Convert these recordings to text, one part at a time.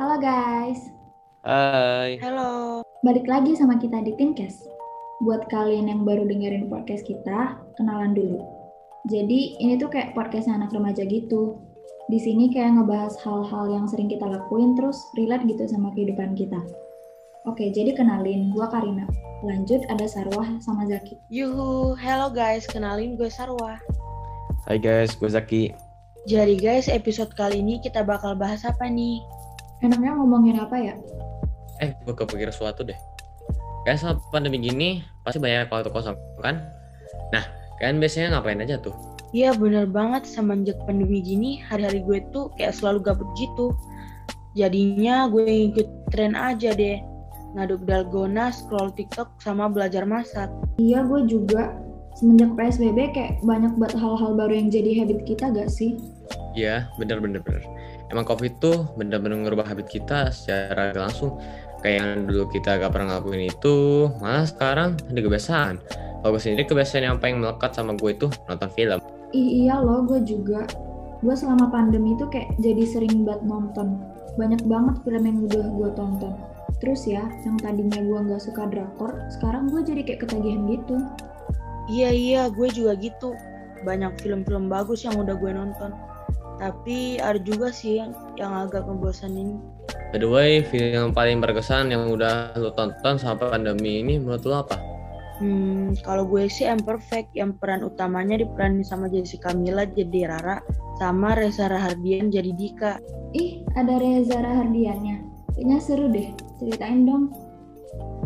Halo guys, Hai. Halo. balik lagi sama kita di Tinkes. Buat kalian yang baru dengerin podcast kita, kenalan dulu. Jadi ini tuh kayak podcast anak remaja gitu. Di sini kayak ngebahas hal-hal yang sering kita lakuin terus relate gitu sama kehidupan kita. Oke, jadi kenalin, gua Karina. Lanjut ada Sarwah sama Zaki. Yuhu, hello guys, kenalin gue Sarwa. Hai guys, gue Zaki. Jadi guys, episode kali ini kita bakal bahas apa nih? Enaknya ngomongin apa ya? Eh, gue kepikir sesuatu deh. Kayak sama pandemi gini, pasti banyak waktu kosong, kan? Nah, kalian biasanya ngapain aja tuh? Iya bener banget, semenjak pandemi gini, hari-hari gue tuh kayak selalu gabut gitu. Jadinya gue ikut tren aja deh. Ngaduk dalgona, scroll TikTok, sama belajar masak. Iya, gue juga. Semenjak PSBB kayak banyak buat hal-hal baru yang jadi habit kita gak sih? Iya, bener-bener. bener. Emang COVID tuh bener-bener ngerubah habit kita secara langsung. Kayak yang dulu kita gak pernah ngelakuin itu, malah sekarang ada kebiasaan. Kalau gue sendiri kebiasaan yang paling melekat sama gue itu nonton film. Ih, iya loh, gue juga. Gue selama pandemi tuh kayak jadi sering banget nonton. Banyak banget film yang udah gue tonton. Terus ya, yang tadinya gue nggak suka drakor, sekarang gue jadi kayak ketagihan gitu. Iya iya, gue juga gitu. Banyak film-film bagus yang udah gue nonton. Tapi ada juga sih yang, yang agak ngebosanin. By the way, film yang paling berkesan yang udah lo tonton sampai pandemi ini menurut lo apa? Hmm, kalau gue sih yang perfect, yang peran utamanya diperanin sama Jessica Mila jadi Rara, sama Reza Rahardian jadi Dika. Ih, ada Reza Rahardiannya. Kayaknya seru deh, ceritain dong.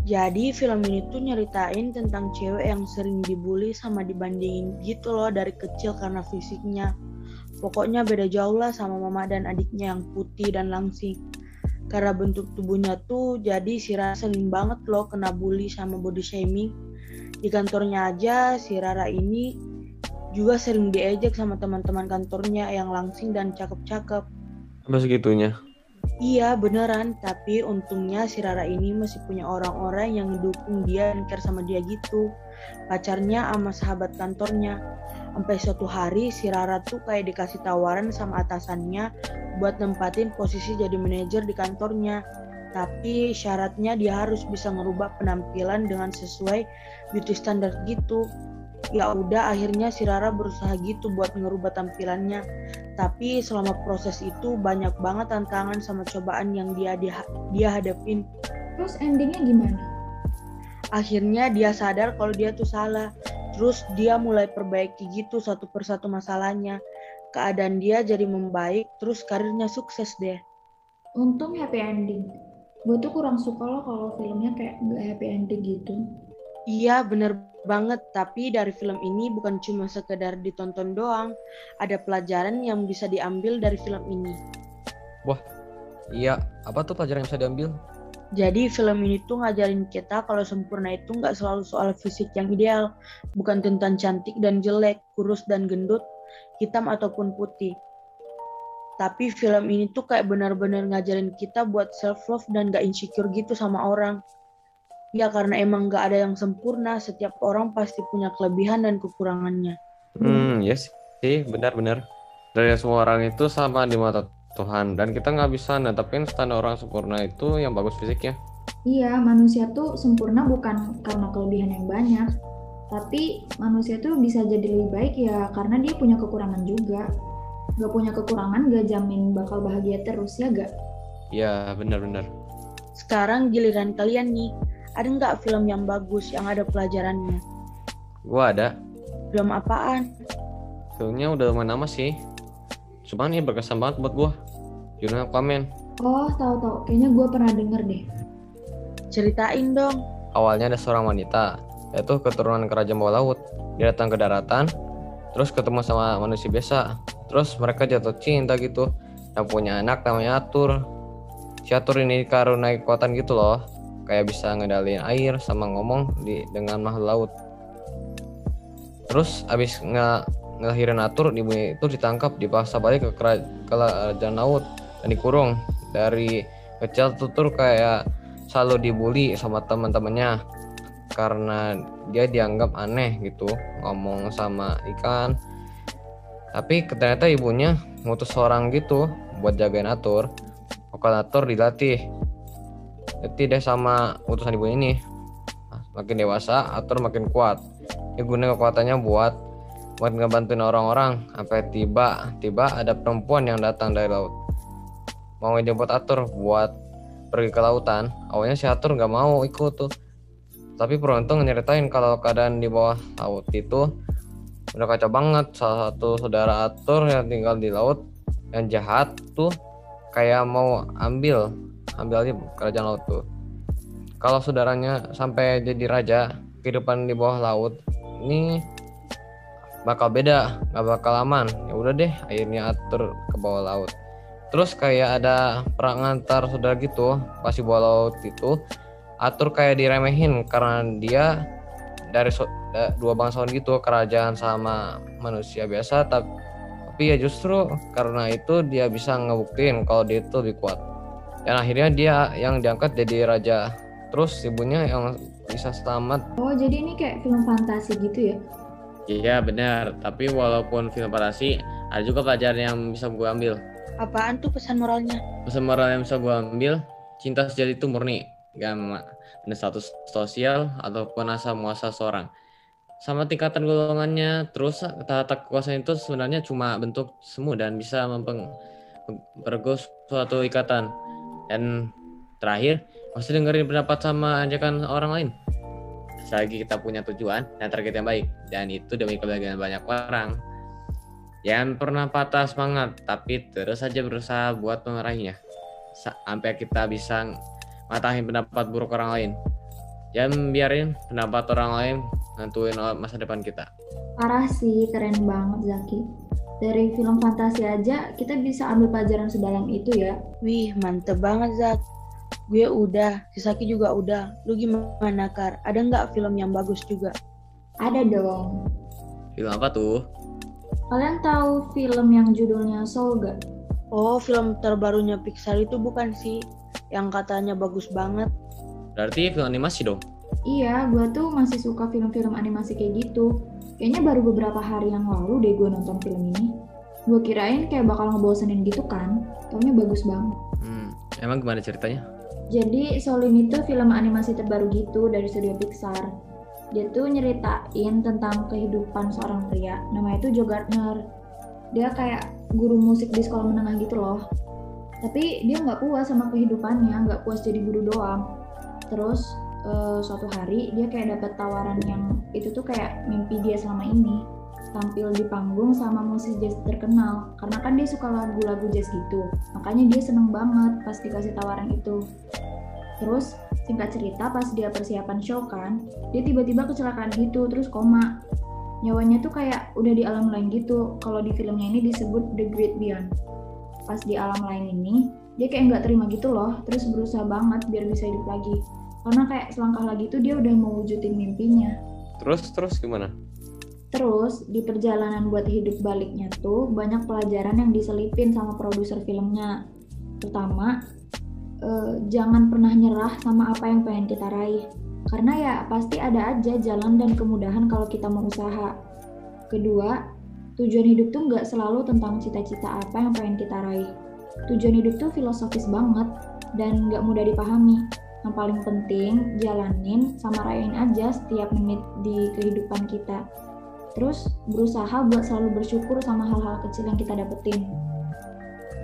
Jadi film ini tuh nyeritain tentang cewek yang sering dibully sama dibandingin gitu loh dari kecil karena fisiknya. Pokoknya beda jauh lah sama mama dan adiknya yang putih dan langsing. Karena bentuk tubuhnya tuh jadi si Rara sering banget loh kena bully sama body shaming. Di kantornya aja si Rara ini juga sering diejek sama teman-teman kantornya yang langsing dan cakep-cakep. Apa segitunya? Iya beneran, tapi untungnya si Rara ini masih punya orang-orang yang dukung dia dan care sama dia gitu. Pacarnya sama sahabat kantornya. Sampai suatu hari si Rara tuh kayak dikasih tawaran sama atasannya buat nempatin posisi jadi manajer di kantornya. Tapi syaratnya dia harus bisa ngerubah penampilan dengan sesuai beauty standard gitu. Ya udah akhirnya si Rara berusaha gitu buat ngerubah tampilannya tapi selama proses itu banyak banget tantangan sama cobaan yang dia dia, dia hadapin. Terus endingnya gimana? Akhirnya dia sadar kalau dia tuh salah. Terus dia mulai perbaiki gitu satu persatu masalahnya. Keadaan dia jadi membaik, terus karirnya sukses deh. Untung happy ending. Gue tuh kurang suka loh kalau filmnya kayak gak happy ending gitu. Iya bener banget, tapi dari film ini bukan cuma sekedar ditonton doang, ada pelajaran yang bisa diambil dari film ini. Iya, apa tuh pelajaran yang bisa diambil? Jadi film ini tuh ngajarin kita kalau sempurna itu nggak selalu soal fisik yang ideal, bukan tentang cantik dan jelek, kurus dan gendut, hitam ataupun putih. Tapi film ini tuh kayak benar-benar ngajarin kita buat self love dan gak insecure gitu sama orang. Ya karena emang gak ada yang sempurna, setiap orang pasti punya kelebihan dan kekurangannya. Hmm, yes sih, benar-benar. Dari semua orang itu sama di mata Tuhan dan kita nggak bisa netapin standar orang sempurna itu yang bagus fisiknya. Iya, manusia tuh sempurna bukan karena kelebihan yang banyak. Tapi manusia tuh bisa jadi lebih baik ya karena dia punya kekurangan juga. Gak punya kekurangan gak jamin bakal bahagia terus ya gak? Iya, benar-benar. Sekarang giliran kalian nih, ada nggak film yang bagus yang ada pelajarannya? Gua ada. Film apaan? Filmnya udah lumayan lama sih. Cuman ini berkesan banget buat gua. Judulnya Aquaman. Oh, tahu-tahu. Kayaknya gue pernah denger deh. Ceritain dong. Awalnya ada seorang wanita, yaitu keturunan kerajaan bawah laut. Dia datang ke daratan, terus ketemu sama manusia biasa. Terus mereka jatuh cinta gitu. Dan punya anak namanya Atur. Si Atur ini karunai kekuatan gitu loh. Kayak bisa ngendaliin air sama ngomong di dengan makhluk laut. Terus abis nge ngelahirin Atur, ibunya itu ditangkap, dipaksa balik ke kera- kerajaan laut dan dikurung. Dari kecil Tutur kayak selalu dibully sama teman-temannya karena dia dianggap aneh gitu ngomong sama ikan tapi ternyata ibunya ngutus seorang gitu buat jagain atur kalkulator dilatih deh sama utusan ibu ini. Nah, makin dewasa atur makin kuat. Dia guna kekuatannya buat buat ngebantuin orang-orang. Sampai tiba tiba ada perempuan yang datang dari laut. Mau buat atur buat pergi ke lautan. Awalnya si atur nggak mau ikut tuh. Tapi beruntung nyeritain kalau keadaan di bawah laut itu udah kacau banget. Salah satu saudara atur yang tinggal di laut yang jahat tuh kayak mau ambil ambil aja kerajaan laut tuh. Kalau saudaranya sampai jadi raja kehidupan di bawah laut ini bakal beda nggak bakal aman. Ya udah deh akhirnya atur ke bawah laut. Terus kayak ada perang antar saudara gitu pas di bawah laut itu atur kayak diremehin karena dia dari so- dua bangsawan gitu kerajaan sama manusia biasa tapi ya justru karena itu dia bisa ngebuktiin kalau dia itu lebih kuat dan akhirnya dia yang diangkat jadi raja terus ibunya yang bisa selamat Oh, jadi ini kayak film fantasi gitu ya? Iya benar, tapi walaupun film fantasi ada juga pelajaran yang bisa gue ambil. Apaan tuh pesan moralnya? Pesan moral yang bisa gue ambil, cinta sejati itu murni, gak ada status sosial ataupun asal muasal seorang. Sama tingkatan golongannya, terus tata kekuasaan itu sebenarnya cuma bentuk semu dan bisa mempergo suatu ikatan. Dan terakhir, masih dengerin pendapat sama ajakan orang lain. Selagi kita punya tujuan dan target yang baik, dan itu demi kebahagiaan banyak orang. Jangan pernah patah semangat, tapi terus saja berusaha buat. Sa- Sampai kita bisa matahin pendapat buruk orang lain. Jangan biarin pendapat orang lain nentuin masa depan kita. Parah sih, keren banget Zaki. Dari film fantasi aja kita bisa ambil pelajaran sedalam itu ya. Wih, mantep banget, Zak. Gue udah, si Saki juga udah. Lu gimana, Kar? Ada nggak film yang bagus juga? Ada dong. Film apa tuh? Kalian tahu film yang judulnya Soul gak? Oh, film terbarunya Pixar itu bukan sih? Yang katanya bagus banget. Berarti film animasi dong. Iya, gue tuh masih suka film-film animasi kayak gitu. Kayaknya baru beberapa hari yang lalu deh gue nonton film ini. Gue kirain kayak bakal ngebosenin gitu kan, taunya bagus banget. Hmm, emang gimana ceritanya? Jadi Soul ini tuh film animasi terbaru gitu dari studio Pixar. Dia tuh nyeritain tentang kehidupan seorang pria, namanya tuh Joe Gardner. Dia kayak guru musik di sekolah menengah gitu loh. Tapi dia nggak puas sama kehidupannya, nggak puas jadi guru doang. Terus eh, suatu hari dia kayak dapat tawaran yang itu tuh kayak mimpi dia selama ini tampil di panggung sama musisi jazz terkenal. Karena kan dia suka lagu-lagu jazz gitu makanya dia seneng banget pas dikasih tawaran itu. Terus singkat cerita pas dia persiapan show kan dia tiba-tiba kecelakaan gitu terus koma. Nyawanya tuh kayak udah di alam lain gitu. Kalau di filmnya ini disebut The Great Beyond. Pas di alam lain ini dia kayak nggak terima gitu loh terus berusaha banget biar bisa hidup lagi karena kayak selangkah lagi tuh dia udah mau wujudin mimpinya Terus terus gimana? Terus di perjalanan buat hidup baliknya tuh banyak pelajaran yang diselipin sama produser filmnya. Terutama eh, jangan pernah nyerah sama apa yang pengen kita raih. Karena ya pasti ada aja jalan dan kemudahan kalau kita mau usaha. Kedua, tujuan hidup tuh nggak selalu tentang cita-cita apa yang pengen kita raih. Tujuan hidup tuh filosofis banget dan nggak mudah dipahami. Yang paling penting jalanin sama rayain aja setiap menit di kehidupan kita terus berusaha buat selalu bersyukur sama hal-hal kecil yang kita dapetin.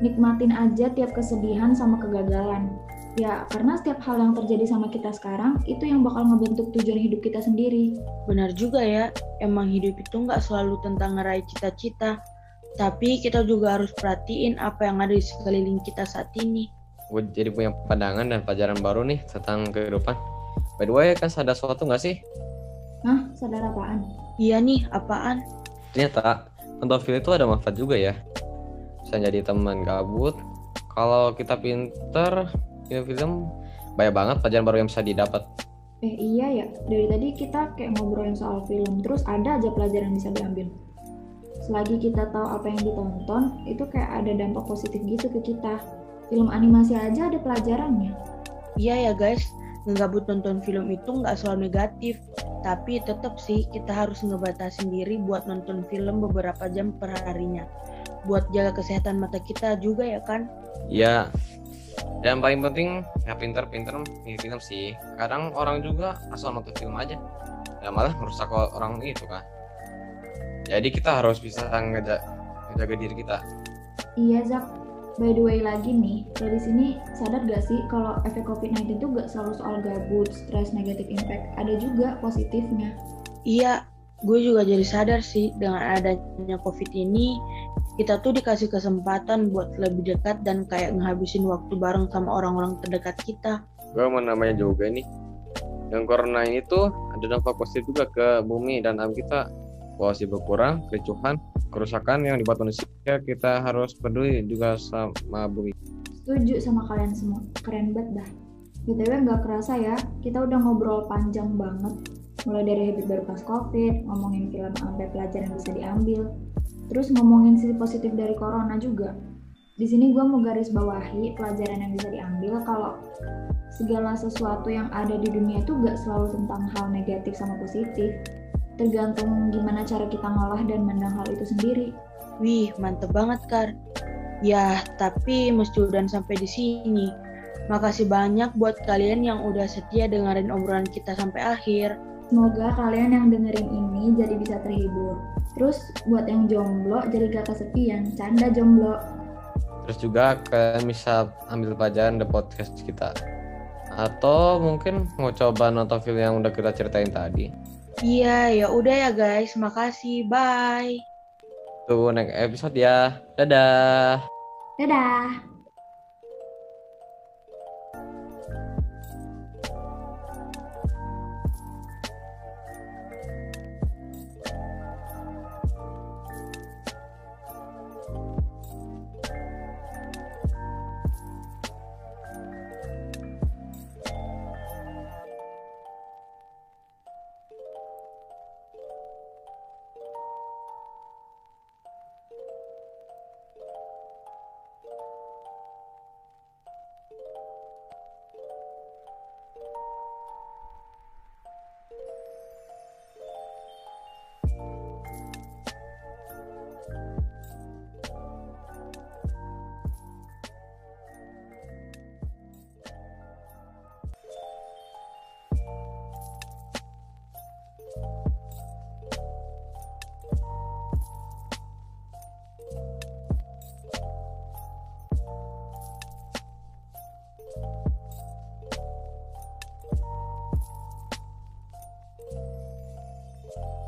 Nikmatin aja tiap kesedihan sama kegagalan. Ya, karena setiap hal yang terjadi sama kita sekarang, itu yang bakal ngebentuk tujuan hidup kita sendiri. Benar juga ya, emang hidup itu nggak selalu tentang ngeraih cita-cita. Tapi kita juga harus perhatiin apa yang ada di sekeliling kita saat ini. Gue jadi punya pandangan dan pelajaran baru nih tentang kehidupan. By the way, kan ada sesuatu nggak sih? Hah, sadar apaan? Iya nih, apaan? Ternyata nonton film itu ada manfaat juga ya. Bisa jadi teman gabut. Kalau kita pinter, film-film banyak banget pelajaran baru yang bisa didapat. Eh iya ya, dari tadi kita kayak ngobrolin soal film, terus ada aja pelajaran yang bisa diambil. Selagi kita tahu apa yang ditonton, itu kayak ada dampak positif gitu ke kita. Film animasi aja ada pelajarannya. Iya ya guys, ngegabut nonton film itu nggak selalu negatif. Tapi tetap sih kita harus ngebatasin diri buat nonton film beberapa jam per harinya. Buat jaga kesehatan mata kita juga ya kan? Ya, Dan paling penting ya pinter-pinter nih film sih. Kadang orang juga asal nonton film aja, ya malah merusak orang itu kan. Jadi kita harus bisa ngeja ngejaga diri kita. Iya Zak, by the way lagi nih, dari sini sadar gak sih kalau efek COVID-19 itu gak selalu soal gabut, stres, negatif impact, ada juga positifnya. Iya, gue juga jadi sadar sih dengan adanya COVID ini, kita tuh dikasih kesempatan buat lebih dekat dan kayak ngehabisin waktu bareng sama orang-orang terdekat kita. Gue mau namanya juga nih. Yang corona ini tuh ada dampak positif juga ke bumi dan alam kita. Polusi berkurang, kericuhan, kerusakan yang dibuat manusia, kita harus peduli juga sama bumi. Setuju sama kalian semua, keren banget dah. BTW nggak kerasa ya, kita udah ngobrol panjang banget. Mulai dari habit baru pas COVID, ngomongin film sampai pelajaran bisa diambil, terus ngomongin sisi positif dari corona juga. Di sini gue mau garis bawahi pelajaran yang bisa diambil kalau segala sesuatu yang ada di dunia itu gak selalu tentang hal negatif sama positif. Tergantung gimana cara kita ngolah dan mandang hal itu sendiri. Wih, mantep banget, Kar. Ya, tapi mesti udah sampai di sini. Makasih banyak buat kalian yang udah setia dengerin obrolan kita sampai akhir. Semoga kalian yang dengerin ini jadi bisa terhibur. Terus buat yang jomblo jadi gak kesepian, canda jomblo. Terus juga kalian bisa ambil pelajaran di podcast kita. Atau mungkin mau coba nonton film yang udah kita ceritain tadi. Iya, ya udah ya guys. Makasih. Bye. Tunggu next episode ya. Dadah. Dadah!